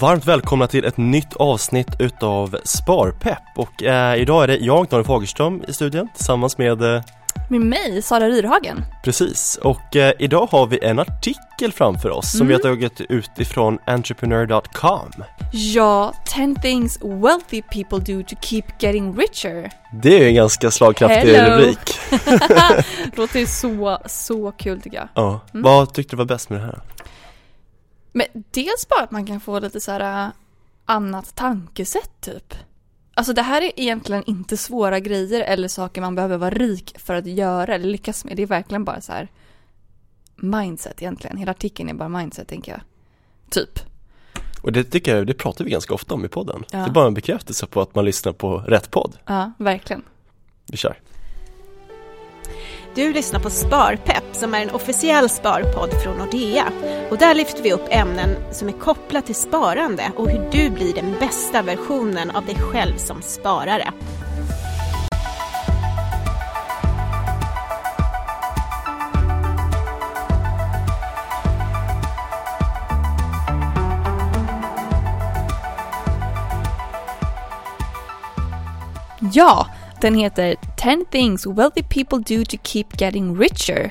Varmt välkomna till ett nytt avsnitt utav Sparpepp och eh, idag är det jag, Daniel Fagerström i studion tillsammans med eh, Med mig, Sara Ryrhagen. Precis, och eh, idag har vi en artikel framför oss som vi har tagit ut ifrån entrepreneur.com Ja, 10 things wealthy people do to keep getting richer. Det är ju en ganska slagkraftig Hello. rubrik Låter så, så kul tycker jag. Ja, vad tyckte du var bäst med det här? Men dels bara att man kan få lite så här äh, annat tankesätt typ. Alltså det här är egentligen inte svåra grejer eller saker man behöver vara rik för att göra eller lyckas med. Det är verkligen bara så här mindset egentligen. Hela artikeln är bara mindset tänker jag. Typ. Och det tycker jag, det pratar vi ganska ofta om i podden Ja. Det är bara en bekräftelse på att man lyssnar på rätt podd Ja, verkligen. Vi kör du lyssnar på Sparpepp som är en officiell sparpodd från Nordea. Och där lyfter vi upp ämnen som är kopplat till sparande och hur du blir den bästa versionen av dig själv som sparare. Ja, den heter 10 things wealthy people do to keep getting richer.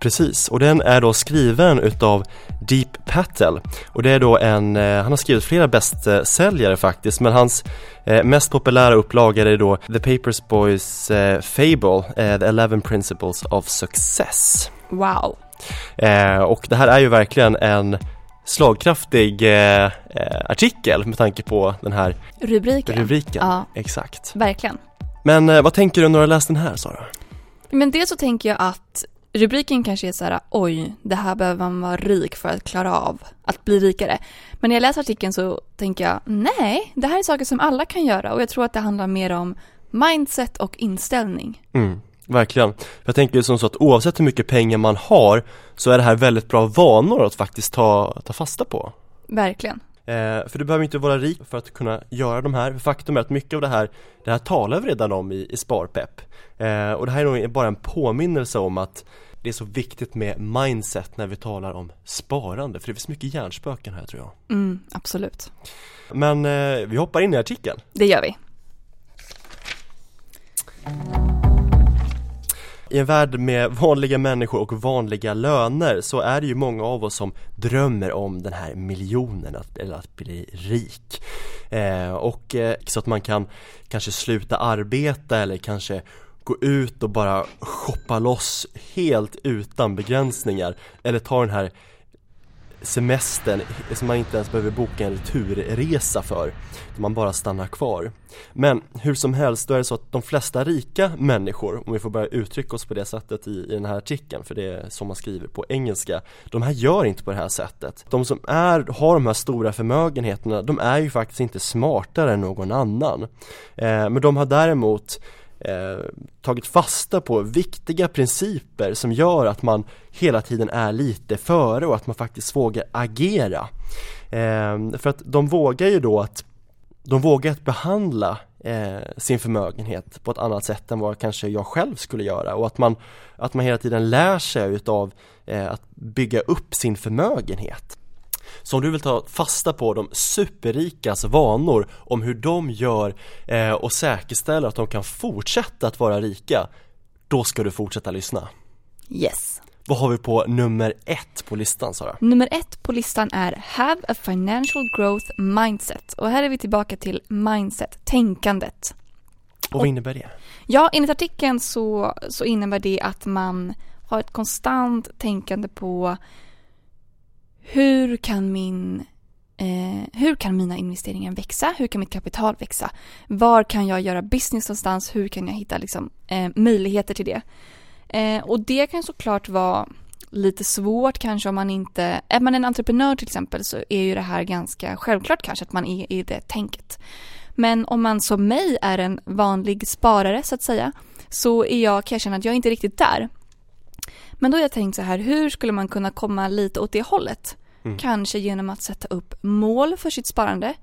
Precis, och den är då skriven utav Deep Patel och det är då en, eh, han har skrivit flera bästsäljare faktiskt men hans eh, mest populära upplaga är då The Papers Boys eh, Fable, The 11 Principles of Success. Wow. Och det här är ju verkligen en slagkraftig artikel med tanke på den här Rubriken. rubriken. Ja, Exakt. verkligen. Men eh, vad tänker du när du har läst den här Sara? Men dels så tänker jag att rubriken kanske är så här, oj, det här behöver man vara rik för att klara av, att bli rikare. Men när jag läser artikeln så tänker jag, nej, det här är saker som alla kan göra och jag tror att det handlar mer om mindset och inställning. Mm, verkligen. Jag tänker som så att oavsett hur mycket pengar man har så är det här väldigt bra vanor att faktiskt ta, ta fasta på. Verkligen. Eh, för du behöver inte vara rik för att kunna göra de här. Faktum är att mycket av det här, det här talar vi redan om i, i Sparpepp. Eh, och det här är nog bara en påminnelse om att det är så viktigt med mindset när vi talar om sparande. För det finns mycket hjärnspöken här tror jag. Mm, absolut. Men eh, vi hoppar in i artikeln. Det gör vi. I en värld med vanliga människor och vanliga löner så är det ju många av oss som drömmer om den här miljonen, att, eller att bli rik. Eh, och eh, så att man kan kanske sluta arbeta eller kanske gå ut och bara shoppa loss helt utan begränsningar. Eller ta den här semestern som man inte ens behöver boka en returresa för. Man bara stannar kvar. Men hur som helst, då är det så att de flesta rika människor, om vi får börja uttrycka oss på det sättet i, i den här artikeln, för det är som man skriver på engelska, de här gör inte på det här sättet. De som är, har de här stora förmögenheterna, de är ju faktiskt inte smartare än någon annan. Eh, men de har däremot eh, tagit fasta på viktiga principer som gör att man hela tiden är lite före och att man faktiskt vågar agera. Eh, för att de vågar ju då att de vågar att behandla eh, sin förmögenhet på ett annat sätt än vad kanske jag själv skulle göra och att man, att man hela tiden lär sig utav eh, att bygga upp sin förmögenhet. Så om du vill ta fasta på de superrikas vanor om hur de gör eh, och säkerställer att de kan fortsätta att vara rika Då ska du fortsätta lyssna Yes. Vad har vi på nummer ett på listan Sara? Nummer ett på listan är Have a financial growth mindset. Och här är vi tillbaka till mindset, tänkandet. Och vad innebär det? Ja, enligt artikeln så, så innebär det att man har ett konstant tänkande på hur kan min eh, hur kan mina investeringar växa? Hur kan mitt kapital växa? Var kan jag göra business någonstans? Hur kan jag hitta liksom, eh, möjligheter till det? Eh, och det kan såklart vara lite svårt kanske om man inte, är man en entreprenör till exempel så är ju det här ganska självklart kanske att man är i det tänket. Men om man som mig är en vanlig sparare så att säga så är jag, kan jag känna att jag är inte riktigt där. Men då har jag tänkt så här, hur skulle man kunna komma lite åt det hållet? Mm. Kanske genom att sätta upp mål för sitt sparande.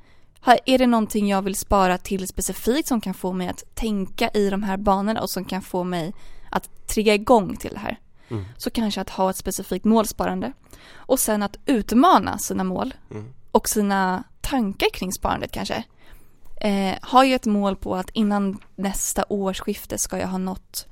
Är det någonting jag vill spara till specifikt som kan få mig att tänka i de här banorna och som kan få mig att trigga igång till det här? Mm. Så kanske att ha ett specifikt målsparande. Och sen att utmana sina mål Mm. och sina tankar kring sparandet kanske. Eh, har ju ett mål på att innan nästa årsskifte ska jag ha nått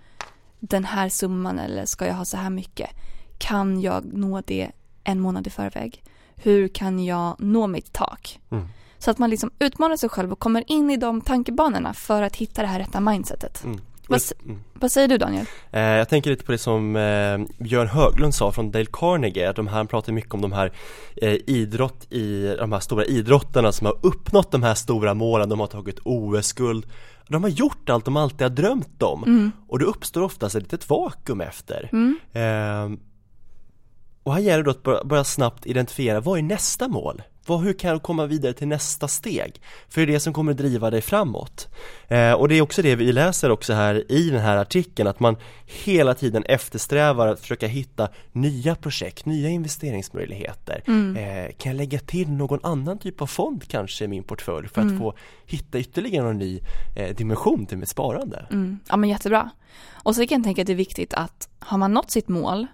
den här summan eller ska jag ha så här mycket? Kan jag nå det en månad i förväg? Hur kan jag nå mitt tak? Mm. Så att man liksom utmanar sig själv och kommer in i de tankebanorna för att hitta det här rätta mindsetet. Mm. Vad, Mm. vad säger du Daniel? Eh, jag tänker lite på det som eh, Björn Höglund sa från Dale Carnegie, de här, han pratar mycket om de här eh, idrott i, de här stora idrottarna som har uppnått de här stora målen, de har tagit OS-guld de har gjort allt de alltid har drömt om Mm. och det uppstår oftast ett litet vakuum efter Mm. eh, Och här gäller det då att börja, börja snabbt identifiera, vad är nästa mål? Vad, hur kan jag komma vidare till nästa steg? För det är det som kommer driva dig framåt eh, Och det är också det vi läser också här i den här artikeln att man hela tiden eftersträvar att försöka hitta nya projekt, nya investeringsmöjligheter Mm. eh, Kan jag lägga till någon annan typ av fond kanske i min portfölj för att Mm. få hitta ytterligare någon ny eh, dimension till mitt sparande? Mm. Ja men jättebra. Och så kan jag tänka att det är viktigt att har man nått sitt mål,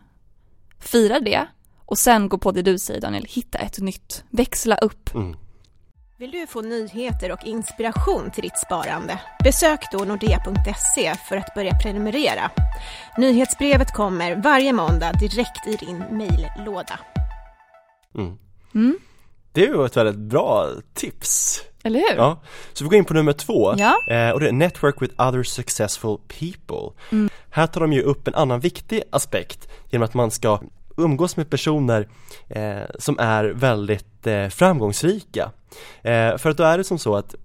fira det och sen gå på det du säger Daniel, hitta ett nytt, växla upp. Mm. Vill du få nyheter och inspiration till ditt sparande? Besök då nordea.se för att börja prenumerera. Nyhetsbrevet kommer varje måndag direkt i din mejllåda. Mm. Mm. Det är ju ett väldigt bra tips Eller hur? Ja, så vi går in på nummer två Ja. eh, och det är Network with other successful people Mm. Här tar de ju upp en annan viktig aspekt genom att man ska umgås med personer eh, som är väldigt eh, framgångsrika. Eh, För att då är det som så att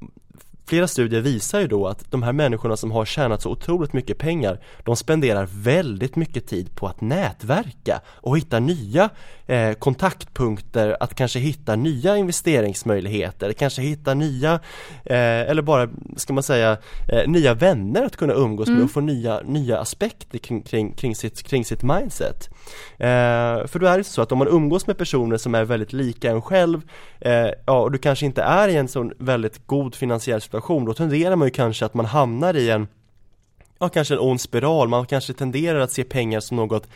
Flera studier visar ju då att de här människorna som har tjänat så otroligt mycket pengar De spenderar väldigt mycket tid på att nätverka och hitta nya eh, kontaktpunkter Att kanske hitta nya investeringsmöjligheter, kanske hitta nya eh, Eller bara, ska man säga, eh, nya vänner att kunna umgås med Mm. och få nya, nya aspekter kring, kring, kring, sitt, kring sitt mindset eh, För då är det så att om man umgås med personer som är väldigt lika en själv eh, Ja, och du kanske inte är i en sån väldigt god finansiell situation då tenderar man ju kanske att man hamnar i en Ja, kanske en ond spiral, man kanske tenderar att se pengar som något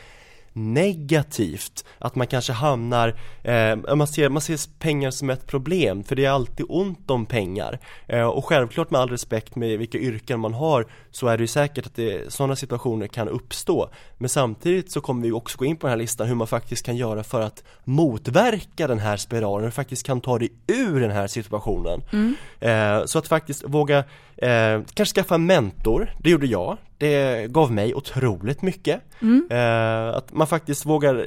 negativt Att man kanske hamnar, eh, man, ser, man ser pengar som ett problem för det är alltid ont om pengar eh, Och självklart med all respekt med vilka yrken man har så är det ju säkert att det, sådana situationer kan uppstå Men samtidigt så kommer vi också gå in på den här listan hur man faktiskt kan göra för att motverka den här spiralen och faktiskt kan ta dig ur den här situationen Mm. Eh, så att faktiskt våga eh, kanske skaffa en mentor, det gjorde jag. Det gav mig otroligt mycket. Mm. Eh, att man faktiskt vågar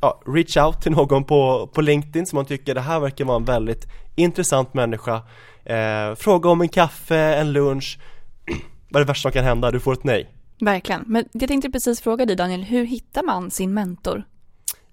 ja, reach out till någon på, på LinkedIn som man tycker det här verkar vara en väldigt intressant människa. Eh, fråga om en kaffe, en lunch. Vad är det värsta som kan hända? Du får ett nej. Verkligen. Men jag tänkte precis fråga dig Daniel, hur hittar man sin mentor?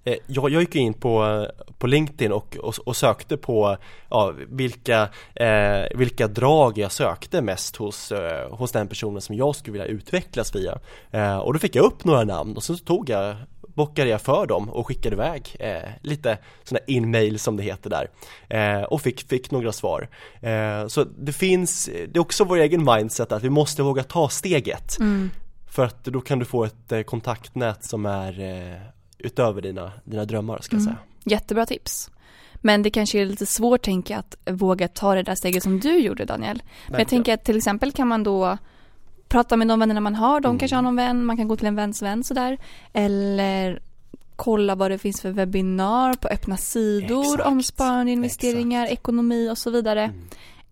Eh, Jag, jag gick in på, på LinkedIn och, och, och sökte på ja, vilka, eh, vilka drag jag sökte mest hos, eh, hos den personen som jag skulle vilja utvecklas via. Eh, och då fick jag upp några namn och så tog jag bockade jag för dem och skickade iväg eh, lite sådana in-mail som det heter där eh, och fick, fick några svar. Eh, så det finns, det är också vår egen mindset att vi måste våga ta steget Mm. för att då kan du få ett eh, kontaktnät som är eh, utöver dina, dina drömmar ska jag Mm. säga. Jättebra tips. Men det kanske är lite svårt tänker jag att våga ta det där steget som du gjorde Daniel. Men jag tänker att till exempel kan man då prata med de vännerna man har, de Mm. kanske har någon vän, man kan gå till en väns vän sådär. Eller kolla vad det finns för webbinar på öppna sidor Exakt. om sparande, investeringar, ekonomi och så vidare. Mm.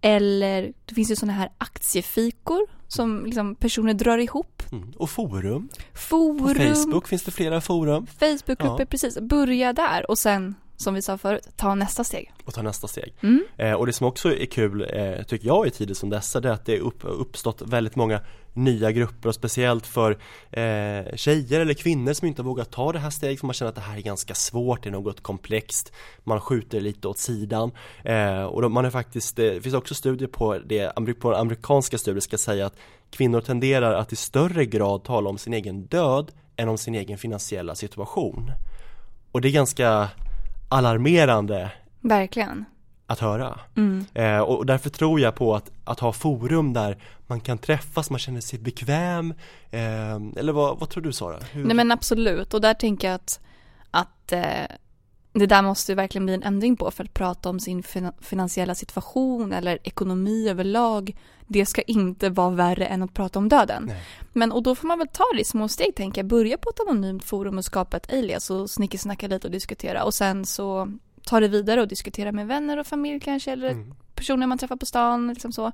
Eller det finns ju sådana här aktiefikor som liksom personer drar ihop. Mm. Och forum, på Forum, Facebook finns det flera forum Facebookgrupper, Ja. precis. Börja där och sen, som vi sa förut, ta nästa steg. och ta nästa steg. Mm. Eh, och det som också är kul, eh, tycker jag i tider som dessa, det är att det upp, uppstått väldigt många nya grupper och speciellt för eh, tjejer eller kvinnor som inte vågat ta det här steget för man känner att det här är ganska svårt, det är något komplext man skjuter lite åt sidan eh, och då, man är faktiskt, eh, det finns också studier på det, på amerikanska studier ska säga att kvinnor tenderar att i större grad tala om sin egen död än om sin egen finansiella situation och det är ganska alarmerande Verkligen. att höra Mm. Eh, och därför tror jag på att, att ha forum där man kan träffas, man känner sig bekväm eh, Eller vad, vad tror du Sara? Hur? Nej men absolut och där tänker jag att, att eh, det där måste ju verkligen bli en ändring på för att prata om sin fin- finansiella situation eller ekonomi överlag. Det ska inte vara värre än att prata om döden. Nej. Men och då får man väl ta det i små steg tänker jag. Börja på ett anonymt forum och skapa ett alias och snickesnacka lite och diskutera och sen så ta det vidare och diskutera med vänner och familj kanske eller Mm. personer man träffar på stan liksom så.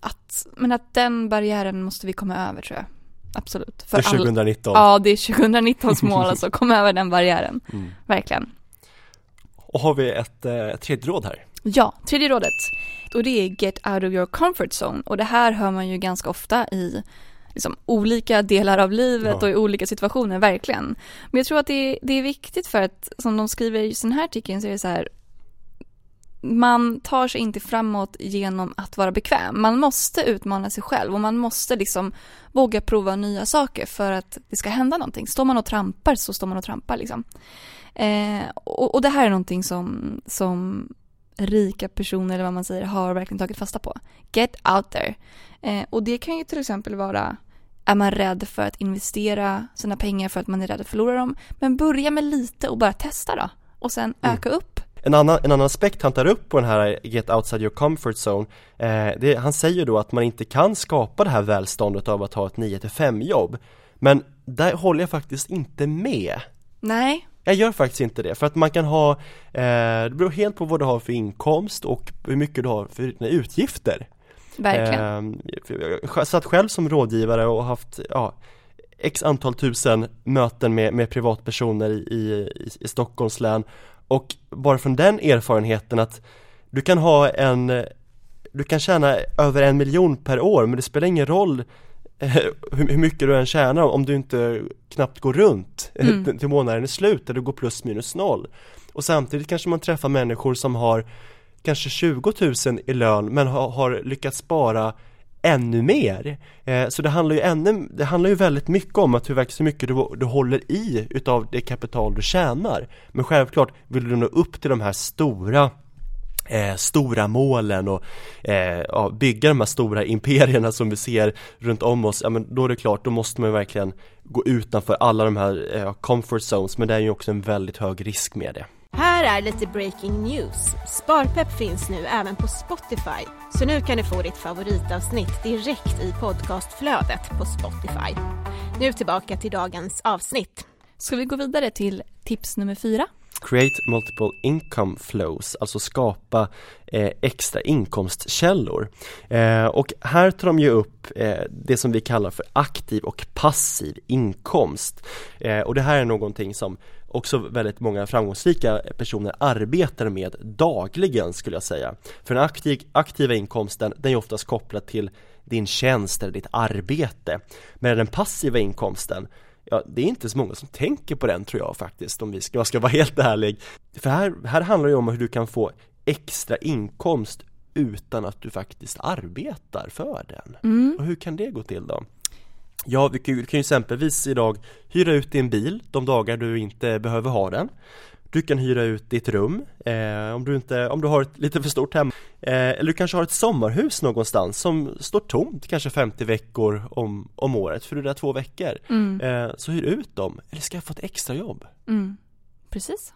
Att, men att den barriären måste vi komma över tror jag. Absolut. För alla- 2019. Ja, det är 2019s mål alltså. Kom över den barriären. Mm. Verkligen. Och har vi ett eh, tredje råd här? Ja, tredje rådet. Och det är get out of your comfort zone. Och det här hör man ju ganska ofta i liksom, olika delar av livet Ja. och i olika situationer, verkligen. Men jag tror att det är, det är viktigt för att, som de skriver i just den här artikeln, så är det så här man tar sig inte framåt genom att vara bekväm. Man måste utmana sig själv och man måste liksom våga prova nya saker för att det ska hända någonting. Står man och trampar så står man och trampar liksom. Eh, och, och det här är någonting som, som rika personer eller vad man säger har verkligen tagit fasta på. Get out there. Eh, och det kan ju till exempel vara är man rädd för att investera sina pengar för att man är rädd att förlora dem? Men börja med lite och bara testa då. Och sen Mm. öka upp. En annan, en annan aspekt han tar upp på den här Get outside your comfort zone eh, det, Han säger då att man inte kan skapa det här välståndet av att ha ett 9-5 jobb Men där håller jag faktiskt inte med Nej, Jag gör faktiskt inte det, för att man kan ha eh, Det beror helt på vad du har för inkomst och hur mycket du har för dina utgifter verkligen. Eh, Jag satt själv som rådgivare och haft ja, x antal tusen möten med, med privatpersoner i, i, i Stockholms län och bara från den erfarenheten att du kan ha en du kan tjäna över en miljon per år men det spelar ingen roll hur, mycket du än tjänar om du inte knappt går runt Mm. till- månaden är slut där du går plus minus noll och samtidigt kanske man träffar människor som har kanske 20 000 i lön men har, har lyckats spara ännu mer. Eh, så det handlar ju ännu, det handlar ju väldigt mycket om att hur, hur mycket du, du håller i utav det kapital du tjänar. Men självklart vill du nå upp till de här stora eh, stora målen och eh, ja, bygga de här stora imperierna som vi ser runt om oss, ja men då är det klart, då måste man verkligen gå utanför alla de här eh, comfort zones, men det är ju också en väldigt hög risk med det. Här är lite breaking news. Sparpepp finns nu även på Spotify. Så nu kan du få ditt favoritavsnitt direkt i podcastflödet på Spotify. Nu tillbaka till dagens avsnitt. Ska vi gå vidare till tips nummer fyra? Create multiple income flows, alltså skapa eh, extra inkomstkällor. Eh, och här tar de ju upp eh, det som vi kallar för aktiv och passiv inkomst. Eh, och det här är någonting som också väldigt många framgångsrika personer arbetar med dagligen skulle jag säga. För den aktiv, aktiva inkomsten, den är oftast kopplad till din tjänst eller ditt arbete. Medan den passiva inkomsten, Ja, det är inte så många som tänker på den tror jag faktiskt om vi ska, jag ska vara helt ärlig. För här, här handlar det om hur du kan få extra inkomst utan att du faktiskt arbetar för den. Mm. Och hur kan det gå till då? Ja, vi kan, ju- vi kan ju exempelvis idag hyra ut din bil de dagar du inte behöver ha den. Du kan hyra ut ditt rum eh, om, du inte, om du har ett lite för stort hem. Eh, eller du kanske har ett sommarhus någonstans som står tomt kanske 50 veckor om, om året för du är där två veckor. Mm. Eh, så hyr ut dem, eller skaffa ett extra jobb. Mm. Precis.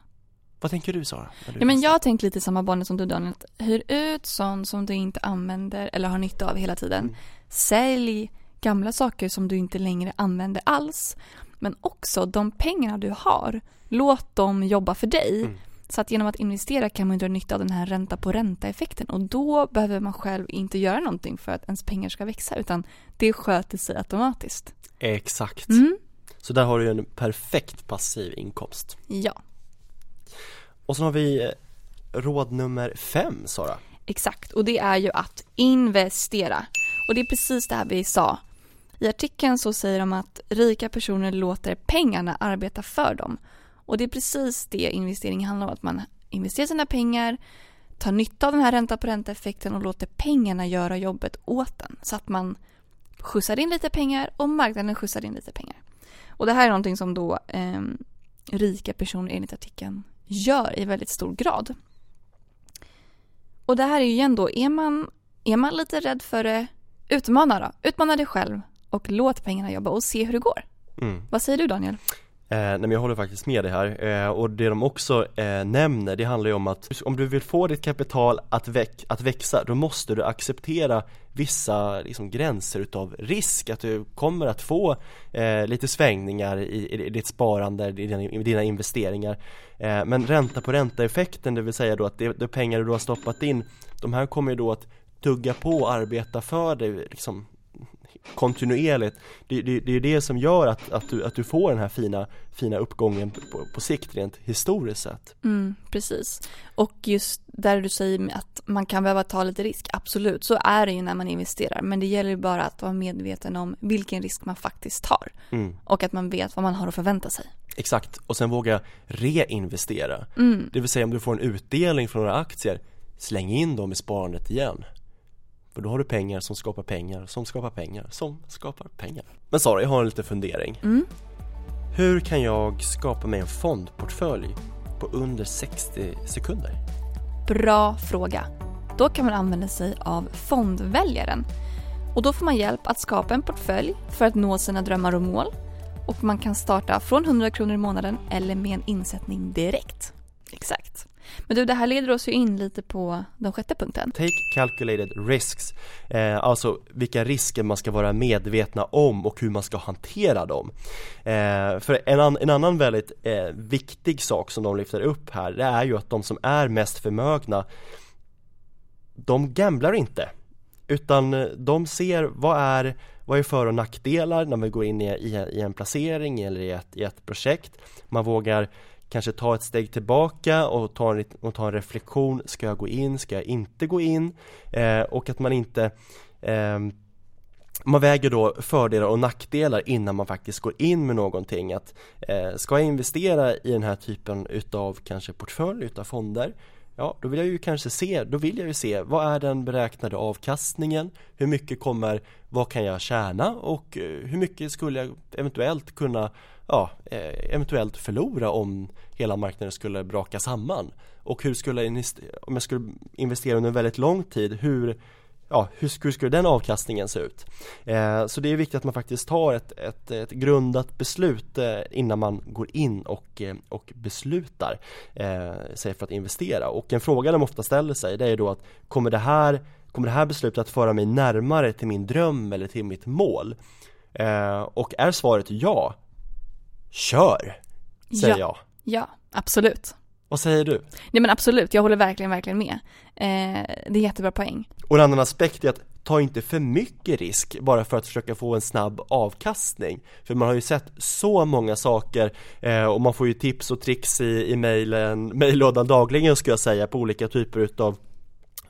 Vad tänker du Sara? du Ja, men jag har tänkt lite samma banor som du Daniel. Hyr ut sånt som du inte använder eller har nytta av hela tiden. Mm. Sälj gamla saker som du inte längre använder alls. Men också de pengarna du har, låt dem jobba för dig. Mm. Så att genom att investera kan man dra nytta av den här ränta på ränta effekten och då behöver man själv inte göra någonting för att ens pengar ska växa utan det sköter sig automatiskt. Exakt. Mm. Så där har du en perfekt passiv inkomst. Ja, Och så har vi eh, råd nummer fem Sara. exakt. Och det är ju att investera. Och det är precis det här vi sa. I artikeln så säger de att rika personer låter pengarna arbeta för dem. Och det är precis det investering handlar om. Att man investerar sina pengar, tar nytta av den här ränta på ränta effekten och låter pengarna göra jobbet åt en. Så att man skjutsar in lite pengar och marknaden skjutsar in lite pengar. Och det här är någonting som då eh, rika personer enligt artikeln gör i väldigt stor grad. Och det här är ju igen då, är man, är man lite rädd för det, utmana då. Utmana dig själv och låt pengarna jobba och se hur det går. Mm. Vad säger du Daniel? Eh, nej men jag håller faktiskt med dig här eh, och det de också eh, nämner det handlar ju om att om du vill få ditt kapital att, väx att växa då måste du acceptera vissa liksom, gränser utav risk att du kommer att få eh, lite svängningar i, i, ditt sparande, i dina, i dina investeringar eh, men ränta på ränta effekten det vill säga då att det, det pengar du har stoppat in de här kommer ju då att tugga på och arbeta för dig liksom kontinuerligt det, det, det är det som gör att, att, du, att du får den här fina, fina uppgången på, på sikt rent historiskt sett. Mm, precis. Och just där du säger att man kan behöva ta lite risk, absolut, så är det ju när man investerar. Men det gäller ju bara att vara medveten om vilken risk man faktiskt tar. Mm. Och att man vet vad man har att förvänta sig. Exakt, och sen våga reinvestera. Mm. Det vill säga om du får en utdelning från några aktier, släng in dem i sparandet igen. För då har du pengar som skapar pengar, som skapar pengar, som skapar pengar. Men Sara, jag har en liten fundering. Mm. Hur kan jag skapa mig en fondportfölj på under 60 sekunder? Bra fråga. Då kan man använda sig av fondväljaren. Och då får man hjälp att skapa en portfölj för att nå sina drömmar och mål. Och man kan starta från 100 kronor i månaden eller med en insättning direkt. Exakt. Men du, det här leder oss ju in lite på den sjätte punkten. Take calculated risks, eh, alltså vilka risker man ska vara medvetna om och hur man ska hantera dem. Eh, för en, an, en, annan väldigt eh, viktig sak som de lyfter upp här, det är ju att de som är mest förmögna, de gamblar inte. Utan eh, de ser vad är, vad är för och nackdelar när vi går in i, i, i en placering eller i ett, i ett projekt. Man vågar kanske ta ett steg tillbaka och ta en, och ta en reflektion, ska jag gå in, ska jag inte gå in? Eh, och att man inte eh, man väger då fördelar och nackdelar innan man faktiskt går in med någonting att eh, ska jag investera i den här typen utav kanske portfölj utav fonder Ja, då vill jag ju kanske se, då vill jag ju se vad är den beräknade avkastningen? Hur mycket kommer, vad kan jag tjäna och eh, hur mycket skulle jag eventuellt kunna ja, eh, eventuellt förlora om hela marknaden skulle braka samman? Och hur skulle jag, om jag skulle investera under väldigt lång tid, hur, ja, hur, hur skulle den avkastningen se ut? Eh, så det är viktigt att man faktiskt tar ett, ett, ett grundat beslut eh, innan man går in och, eh, och beslutar eh, sig för att investera. Och en fråga de ofta ställer sig det är då att kommer det här, kommer det här beslutet att föra mig närmare till min dröm eller till mitt mål? Eh, och är svaret ja, kör! Säger ja. jag. Ja, absolut. Vad säger du? Nej men absolut, jag håller verkligen, verkligen med. Eh, det är jättebra poäng. Och en annan aspekt är att ta inte för mycket risk bara för att försöka få en snabb avkastning. För man har ju sett så många saker eh, och man får ju tips och tricks i, i mejlen, mejllådan dagligen ska jag säga på olika typer utav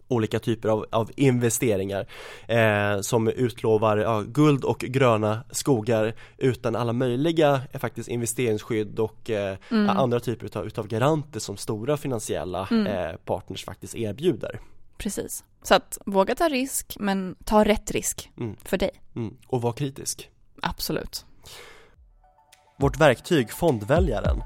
olika typer av, av investeringar eh, som utlovar ja, guld och gröna skogar utan alla möjliga eh, faktiskt investeringsskydd och eh, mm. andra typer utav, utav garanter som stora finansiella mm. eh, partners faktiskt erbjuder. Precis, så att våga ta risk men ta rätt risk mm. för dig. Mm. Och var kritisk. Absolut. Vårt verktyg Fondväljaren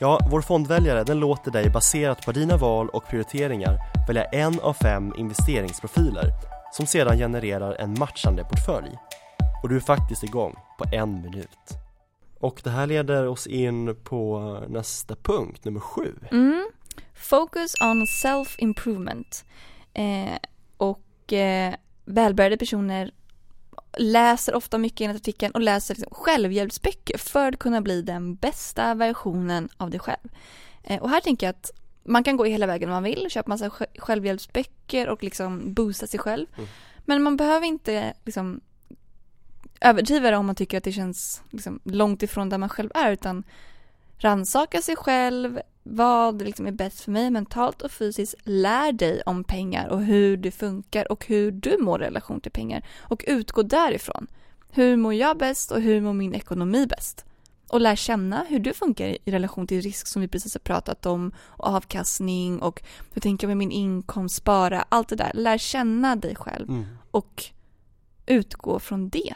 Ja, vår fondväljare den låter dig baserat på dina val och prioriteringar välja en av fem investeringsprofiler som sedan genererar en matchande portfölj. Och du är faktiskt igång på en minut. Och det här leder oss in på nästa punkt, nummer sju. Mm. Focus on self-improvement. Eh, och eh, välbärgade personer läser ofta mycket enligt artikeln och läser liksom självhjälpsböcker för att kunna bli den bästa versionen av dig själv. Eh, och här tänker jag att man kan gå hela vägen om man vill, köpa massa självhjälpsböcker och liksom boosta sig själv. Mm. Men man behöver inte liksom överdriva det om man tycker att det känns liksom långt ifrån där man själv är utan rannsaka sig själv, vad liksom är bäst för mig mentalt och fysiskt. Lär dig om pengar och hur det funkar och hur du mår i relation till pengar. Och utgå därifrån. Hur mår jag bäst och hur mår min ekonomi bäst? Och lär känna hur du funkar i relation till risk som vi precis har pratat om och avkastning och hur tänker jag med min inkomst, spara, allt det där. Lär känna dig själv mm. och utgå från det.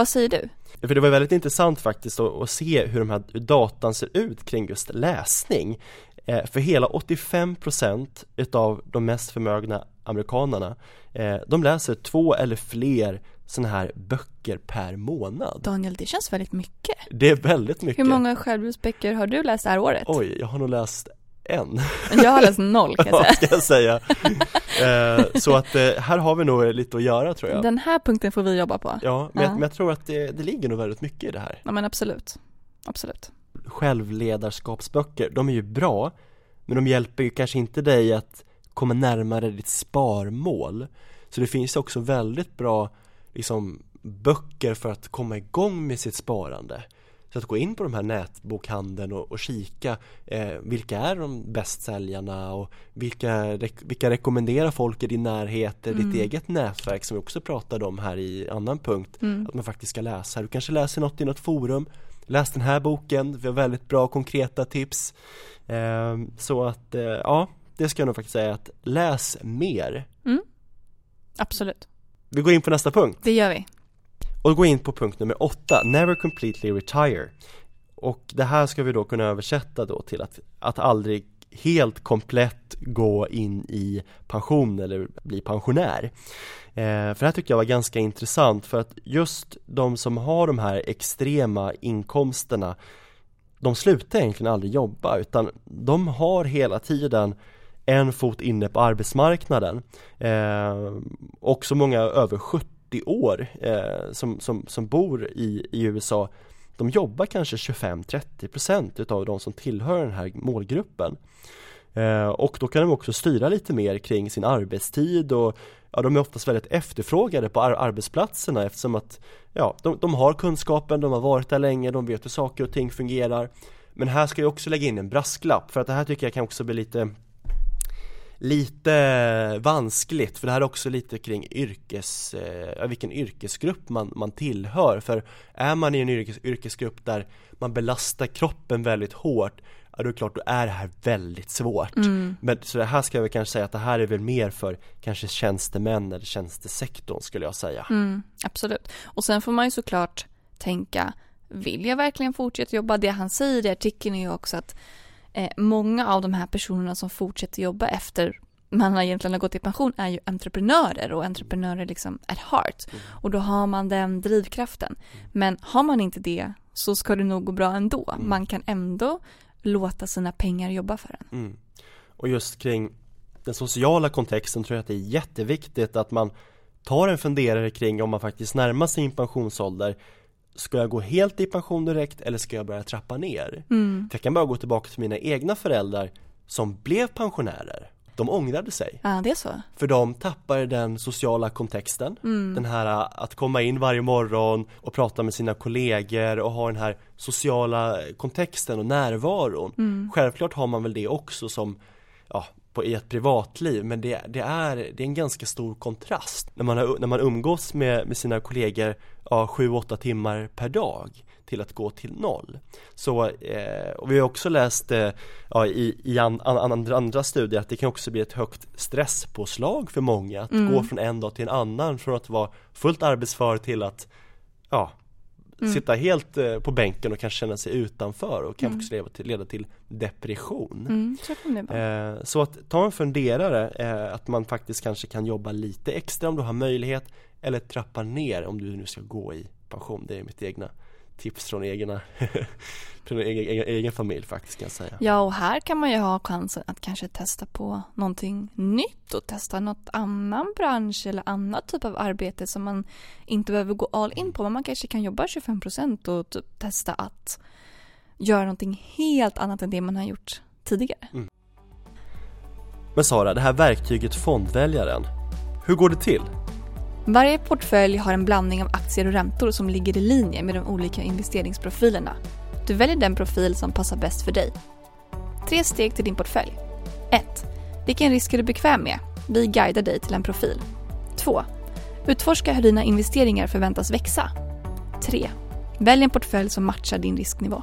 Vad säger du? För det var väldigt intressant faktiskt att, se hur de här datan ser ut kring just läsning Eh, för hela 85% utav de mest förmögna amerikanerna eh, de läser två eller fler sådana här böcker per månad. Daniel, det känns väldigt mycket. Det är väldigt mycket. Hur många självhjälpsböcker har du läst det här året? Oj, jag har nog läst en. Jag har läst noll kan jag säga. ska jag säga. eh, så att eh, här har vi nog lite att göra tror jag. Den här punkten får vi jobba på. Ja, men, Ja. Jag, men jag tror att det, det ligger nog väldigt mycket i det här. Ja men absolut. Absolut. Självledarskapsböcker, de är ju bra, men de hjälper ju kanske inte dig att komma närmare ditt sparmål. Så det finns också väldigt bra liksom, böcker för att komma igång med sitt sparande. Så att gå in på de här nätbokhandeln och, och kika eh, vilka är de bästsäljarna och vilka, vilka rekommenderar folk i din närhet, mm. ditt eget nätverk som vi också pratade om här i annan punkt Mm. att man faktiskt ska läsa. Du kanske läser något i något forum Läs den här boken, vi har väldigt bra konkreta tips eh, Så att, eh, ja, det ska jag nog faktiskt säga att läs mer Absolut. Vi går in på nästa punkt Det gör vi och går in på punkt nummer åtta, never completely retire. Och det här ska vi då kunna översätta då till att, att aldrig helt komplett gå in i pension eller bli pensionär. Eh, För det här tycker jag var ganska intressant för att just de som har de här extrema inkomsterna De slutar egentligen aldrig jobba utan de har hela tiden en fot inne på arbetsmarknaden. Eh, Också många över 70 år eh, som, som, som bor i, i USA De jobbar kanske 25-30% utav de som tillhör den här målgruppen. Eh, Och då kan de också styra lite mer kring sin arbetstid och Ja, de är oftast väldigt efterfrågade på ar- arbetsplatserna eftersom att Ja, de, de har kunskapen, de har varit där länge, de vet hur saker och ting fungerar. Men här ska jag också lägga in en brasklapp för att det här tycker jag kan också bli lite lite vanskligt för det här är också lite kring yrkes, eh, vilken yrkesgrupp man, man tillhör för är man i en yrkes, yrkesgrupp där man belastar kroppen väldigt hårt ja då är det klart då är det här väldigt svårt Mm. men så det här ska jag väl kanske säga att det här är väl mer för kanske tjänstemän eller tjänstesektorn skulle jag säga Mm, absolut. Och sen får man ju såklart tänka, vill jag verkligen fortsätta jobba? Det han säger i artikeln är ju också att eh, många av de här personerna som fortsätter jobba efter man har egentligen har gått i pension är ju entreprenörer och entreprenörer liksom at heart. Och då har man den drivkraften. Men har man inte det så ska det nog gå bra ändå. Man kan ändå låta sina pengar jobba för en. Mm. Och just kring den sociala kontexten tror jag att det är jätteviktigt att man tar en funderare kring om man faktiskt närmar sig sin pensionsålder Ska jag gå helt i pension direkt eller ska jag börja trappa ner? Mm. Jag kan bara gå tillbaka till mina egna föräldrar som blev pensionärer De ångrade sig Ja, det är så. för de tappade den sociala kontexten Mm. Den här äh, att komma in varje morgon och prata med sina kollegor och ha den här sociala kontexten och närvaron Mm. Självklart har man väl det också som ja, på, i ett privatliv men det, det, är, det är en ganska stor kontrast när man, har, när man umgås med, med sina kollegor ja, 7-8 timmar per dag till att gå till noll. Så, eh, och vi har också läst eh, ja, i, i an, an, andra, andra studier att det kan också bli ett högt stresspåslag för många att Mm. gå från en dag till en annan från att vara fullt arbetsför till att ja, Mm. sitta helt eh, på bänken och kanske känna sig utanför och kan också leda till, leda till depression. Mm, så. Eh, så att ta en funderare eh, att man faktiskt kanske kan jobba lite extra om du har möjlighet eller trappa ner om du nu ska gå i pension. Det är mitt egna tips från egna från egen, egen, egen familj faktiskt kan jag säga. Ja, och här kan man ju ha chansen att kanske testa på någonting nytt och testa något annan bransch eller annat typ av arbete som man inte behöver gå all in på. Men man kanske kan jobba 25% och typ testa att göra någonting helt annat än det man har gjort tidigare. Men Sara, det här verktyget fondväljaren, hur går det till? Varje portfölj har en blandning av aktier och räntor som ligger i linje med de olika investeringsprofilerna. Du väljer den profil som passar bäst för dig. Tre steg till din portfölj. 1. Vilken risk är du bekväm med? Vi guidar dig till en profil. 2. Utforska hur dina investeringar förväntas växa. 3. Välj en portfölj som matchar din risknivå.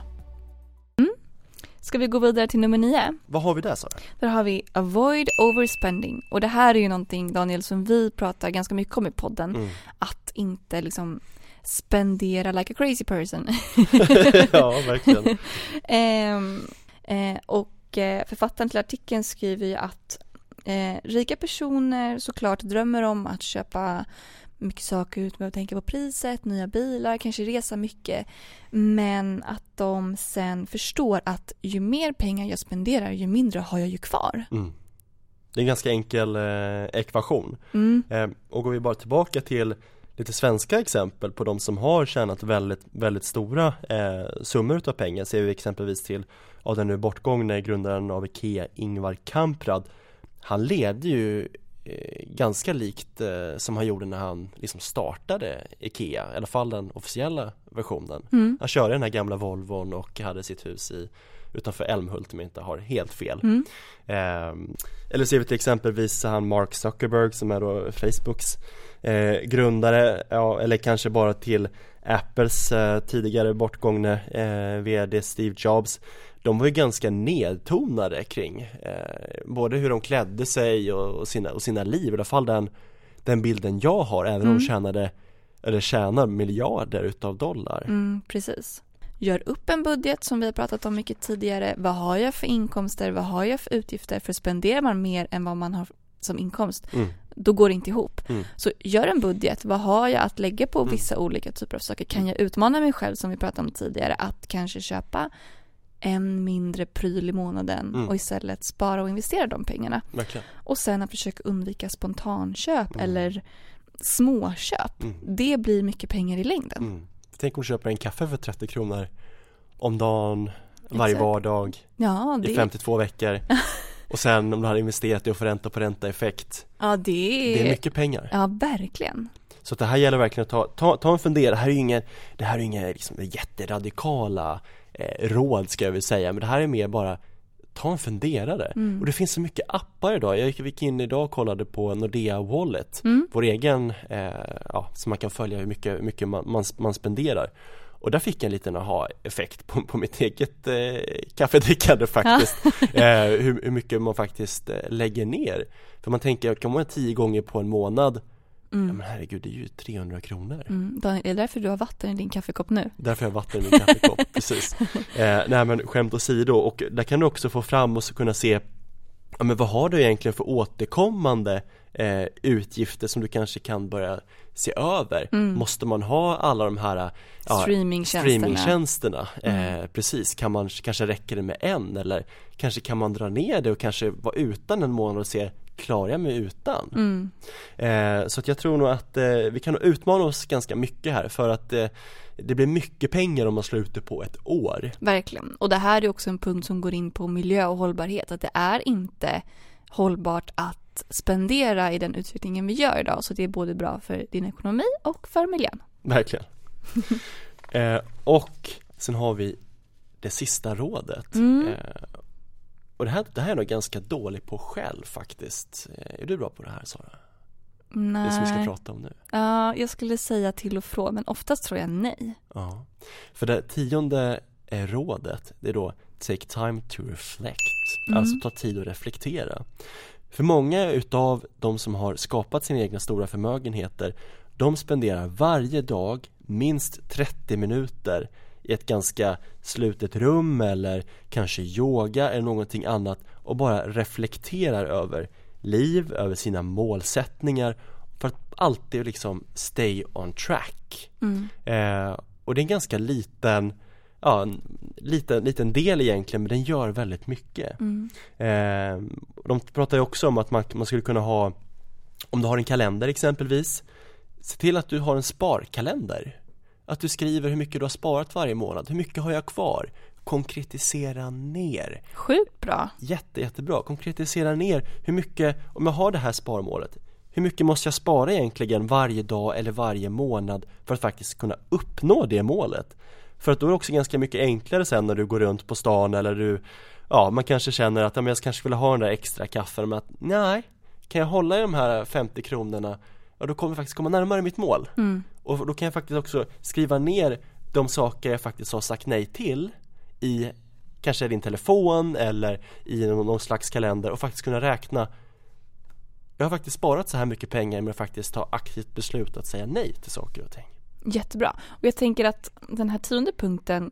Ska vi gå vidare till nummer 9? Vad har vi där Sara? Där har vi avoid overspending. Och det här är ju någonting Daniel som vi pratar ganska mycket om i podden. Mm. Att inte liksom spendera like a crazy person. ja, verkligen. Ehm, eh, och Och eh, författaren till artikeln skriver ju att eh, rika personer såklart drömmer om att köpa mycket saker utan att tänka på priset, nya bilar, kanske resa mycket. Men att de sen förstår att ju mer pengar jag spenderar, ju mindre har jag ju kvar. Mm. Det är en ganska enkel eh, ekvation. Mm. Eh, och går vi bara tillbaka till lite svenska exempel på de som har tjänat väldigt, väldigt stora eh, summor utav pengar ser vi exempelvis till av den nu bortgångne grundaren av IKEA, Ingvar Kamprad. Han levde ju ganska likt eh, som han gjorde när han liksom startade IKEA, i alla fall den officiella versionen. Mm. Han körde den här gamla Volvon och hade sitt hus i utanför Älmhult om jag inte har helt fel. Mm. Eh, eller ser vi till exempelvis han Mark Zuckerberg som är då Facebooks eh, grundare, ja, eller kanske bara till Apples eh, tidigare bortgångne eh, VD Steve Jobs de var ju ganska nedtonade kring eh, både hur de klädde sig och, och, sina, och sina liv, i alla fall den, den bilden jag har, även om Mm. de tjänade eller tjänar miljarder utav dollar. Mm, precis. Gör upp en budget som vi har pratat om mycket tidigare. Vad har jag för inkomster? Vad har jag för utgifter? För spenderar man mer än vad man har som inkomst, Mm. då går det inte ihop. Mm. Så gör en budget. Vad har jag att lägga på Mm. vissa olika typer av saker? Kan jag utmana mig själv, som vi pratade om tidigare, att kanske köpa en mindre pryl i månaden Mm. och istället spara och investera de pengarna. Verkligen. Och sen att försöka undvika spontanköp Mm. eller småköp. Mm. Det blir mycket pengar i längden. Mm. Tänk om du köper en kaffe för 30 kronor om dagen, varje Exakt. vardag Ja, i det, 52 veckor och sen om du hade investerat i att få ränta på ränta effekt ja, det är... Det är mycket pengar Ja, verkligen. Så det här gäller verkligen att ta, ta, ta en fundera, det här är ju inga, det här är inga liksom, jätteradikala eh, råd ska jag väl säga. Men det här är mer bara ta en funderare. Mm. och det finns så mycket appar idag, jag gick in idag och kollade på Nordea Wallet Mm. vår egen, eh, ja, så man kan följa hur mycket, mycket man, man, man spenderar. Och där fick jag en liten aha-effekt på, på mitt eget eh, kaffedrickande faktiskt. Eh, hur, hur mycket man faktiskt eh, lägger ner. För man tänker, kan man tio gånger på en månad Ja Mm. men herregud, det är ju 300 kronor Mm. Daniel, är det därför du har vatten i din kaffekopp nu? Därför har jag vatten i min kaffekopp, precis eh, Nej men skämt åsido, och där kan du också få fram och så kunna se Ja men vad har du egentligen för återkommande eh, utgifter som du kanske kan börja se över? Mm. Måste man ha alla de här ja, Streamingtjänsterna. streamingtjänsterna? Eh, Mm. precis, kan man, kanske räcker det med en eller kanske kan man dra ner det och kanske vara utan en månad och se Klarar jag mig utan? Mm. Eh, så att jag tror nog att eh, vi kan utmana oss ganska mycket här för att eh, det blir mycket pengar om man slår ut det på ett år. Verkligen. Och det här är också en punkt som går in på miljö och hållbarhet. Att det är inte hållbart att spendera i den utvecklingen vi gör idag. Så det är både bra för din ekonomi och för miljön. Verkligen. eh, och sen har vi det sista rådet. Mm. Och det här, det här är nog ganska dålig på själv faktiskt. Eh, är du bra på det här Sara? Det som vi ska Nej. prata om nu. Ja, jag skulle säga till och från, men oftast tror jag nej. Ja. För det tionde eh, rådet, det är då Take time to reflect, Mm. alltså ta tid att reflektera. För många utav de som har skapat sina egna stora förmögenheter, de spenderar varje dag minst 30 minuter i ett ganska slutet rum eller kanske yoga eller någonting annat och bara reflekterar över liv, över sina målsättningar för att alltid liksom stay on track. Mm. Eh, och det är en ganska liten, ja, en liten, liten del egentligen men den gör väldigt mycket. Mm. Eh, de pratar ju också om att man, man skulle kunna ha, om du har en kalender exempelvis, se till att du har en sparkalender. Att du skriver hur mycket du har sparat varje månad, hur mycket har jag kvar? Konkretisera ner. Sjukt bra. Jätte, jättebra. Konkretisera ner hur mycket, om jag har det här sparmålet, hur mycket måste jag spara egentligen varje dag eller varje månad för att faktiskt kunna uppnå det målet? För att då är det också ganska mycket enklare sen när du går runt på stan eller du, ja man kanske känner att ja, men jag kanske vill ha den där extra kaffen men att nej, kan jag hålla i de här 50 kronorna, ja då kommer jag faktiskt komma närmare mitt mål. Mm. Och då kan jag faktiskt också skriva ner de saker jag faktiskt har sagt nej till i kanske din telefon eller i någon, slags kalender och faktiskt kunna räkna Jag har faktiskt sparat så här mycket pengar men faktiskt ta aktivt beslut att säga nej till saker och ting. Jättebra. Och jag tänker att den här tionde punkten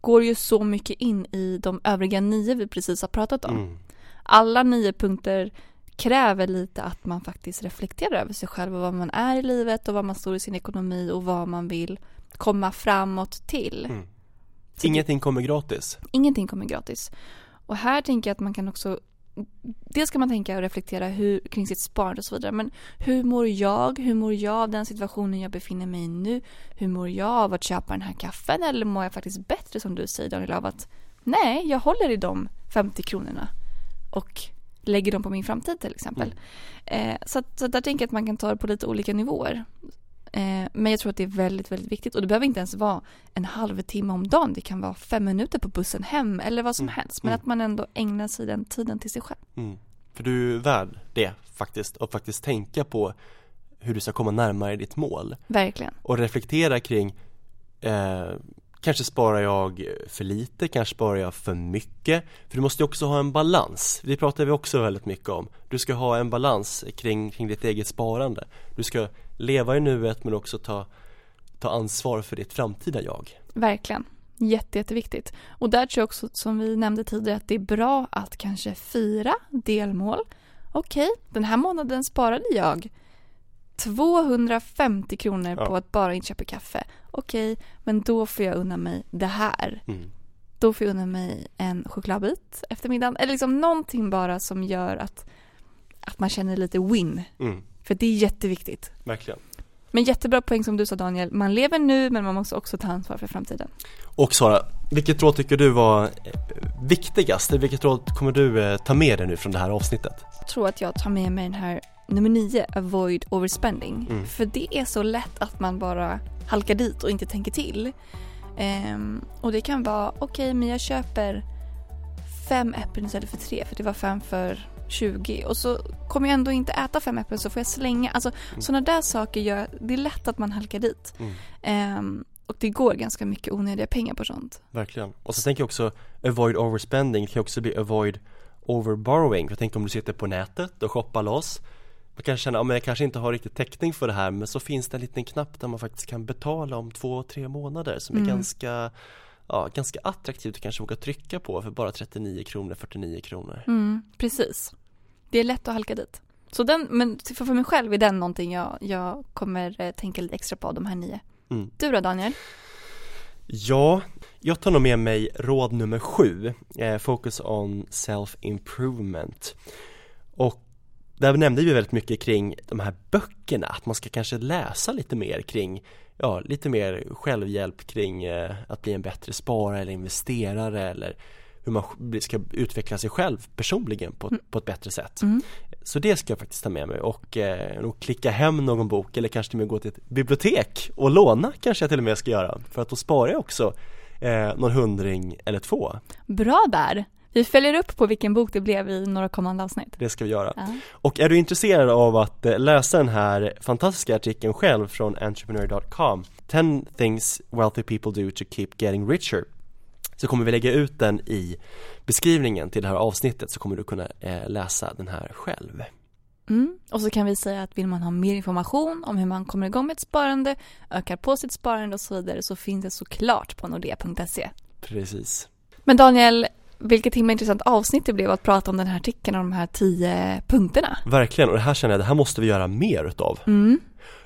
går ju så mycket in i de övriga nio vi precis har pratat om. Mm. Alla nio punkter kräver lite att man faktiskt reflekterar över sig själv och vad man är i livet och vad man står i sin ekonomi och vad man vill komma framåt till. Mm. Ingenting kommer gratis. Ingenting kommer gratis. Och här tänker jag att man kan också Dels kan man tänka och reflektera hur, kring sitt sparande och så vidare. Men hur mår jag? Hur mår jag av den situationen jag befinner mig i nu? Hur mår jag av att köpa den här kaffen? Eller mår jag faktiskt bättre som du säger Daniel av att nej, jag håller i de 50 kronorna och lägger dem på min framtid till exempel. Eh, så, att, så där tänker jag att man kan ta det på lite olika nivåer. Eh, men jag tror att det är väldigt, väldigt viktigt. Och det behöver inte ens vara en halvtimme om dagen. Det kan vara fem minuter på bussen hem eller vad som Mm. helst. Men Mm. att man ändå ägnar sig den tiden till sig själv. Mm. För du är värd det faktiskt och faktiskt tänka på hur du ska komma närmare ditt mål Verkligen. och reflektera kring eh, Kanske sparar jag för lite, kanske sparar jag för mycket För du måste också ha en balans, det pratar vi också väldigt mycket om Du ska ha en balans kring, kring ditt eget sparande Du ska leva i nuet men också ta, ta ansvar för ditt framtida jag Verkligen. Jätte, jätteviktigt. Och där tror jag också, som vi nämnde tidigare, att det är bra att kanske fira delmål. Okej, den här månaden sparade jag 250 kronor Ja. på att bara inköpa kaffe. Okej, men då får jag unna mig det här. mm. Då får jag unna mig en chokladbit efter middagen. Eller liksom någonting bara som gör att, att man känner lite win. Mm. För det är jätteviktigt. Verkligen Men jättebra poäng som du sa Daniel. Man lever nu men man måste också ta ansvar för framtiden. Och Sara, vilket råd tycker du var eh, viktigast? Vilket råd kommer du eh, ta med dig nu från det här avsnittet? Jag tror att jag tar med mig den här nummer nio, avoid overspending. Mm. För det är så lätt att man bara halkar dit och inte tänker till. Ehm, och det kan vara, okej men jag köper fem äpplen istället för tre för det var fem för 20 och så kommer jag ändå inte äta fem äpplen så får jag slänga. Alltså Mm. sådana där saker gör, det är lätt att man halkar dit. Mm. Ehm, och det går ganska mycket onödiga pengar på sånt. Verkligen. Och så tänker jag också avoid overspending, det kan också bli avoid overborrowing. För jag tänker om du sitter på nätet och shoppar loss Man kan känna, ja men jag kanske inte har riktigt täckning för det här men så finns det en liten knapp där man faktiskt kan betala om två, tre månader som är Mm. ganska Ja, ganska attraktivt att kanske våga trycka på för bara 39 kronor, 49 kronor Mm, precis. Det är lätt att halka dit. Så den, men för mig själv är den någonting jag, jag kommer eh, tänka lite extra på de här nio. Mm. Du då Daniel? Ja, jag tar nog med mig råd nummer sju, eh, Focus on self-improvement Och där nämnde vi väldigt mycket kring de här böckerna, att man ska kanske läsa lite mer kring Ja, lite mer självhjälp kring eh, att bli en bättre sparare eller investerare eller hur man sk- ska utveckla sig själv personligen på, Mm. på ett bättre sätt Mm. Så det ska jag faktiskt ta med mig och eh, nog klicka hem någon bok eller kanske till och med gå till ett bibliotek och låna kanske jag till och med ska göra för att då sparar jag också eh, någon hundring eller två Bra där! Vi följer upp på vilken bok det blev i några kommande avsnitt. Det ska vi göra. Ja. Och är du intresserad av att eh, läsa den här fantastiska artikeln själv från entrepreneur.com 10 things wealthy people do to keep getting richer så kommer vi lägga ut den i beskrivningen till det här avsnittet så kommer du kunna eh, läsa den här själv. Mm. Och så kan vi säga att vill man ha mer information om hur man kommer igång med ett sparande, ökar på sitt sparande och så vidare så finns det såklart på nordea.se. Precis. Men Daniel, vilket himla intressant avsnitt det blev att prata om den här artikeln och de här tio punkterna. Verkligen, och det här känner jag, det här måste vi göra mer utav. Mm.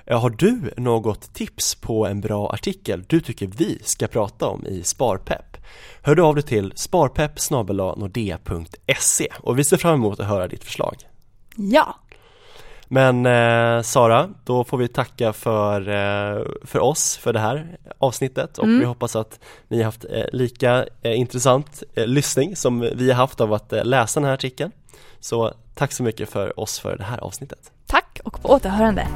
Eh, Har du något tips på en bra artikel du tycker vi ska prata om i Sparpepp? Hör du av dig till sparpepp och vi ser fram emot att höra ditt förslag. Ja, Men eh, Sara, då får vi tacka för, eh, för oss för det här avsnittet och Mm. vi hoppas att ni har haft eh, lika eh, intressant eh, lyssning som vi har haft av att eh, läsa den här artikeln. Så tack så mycket för oss för det här avsnittet. tack och på återhörande.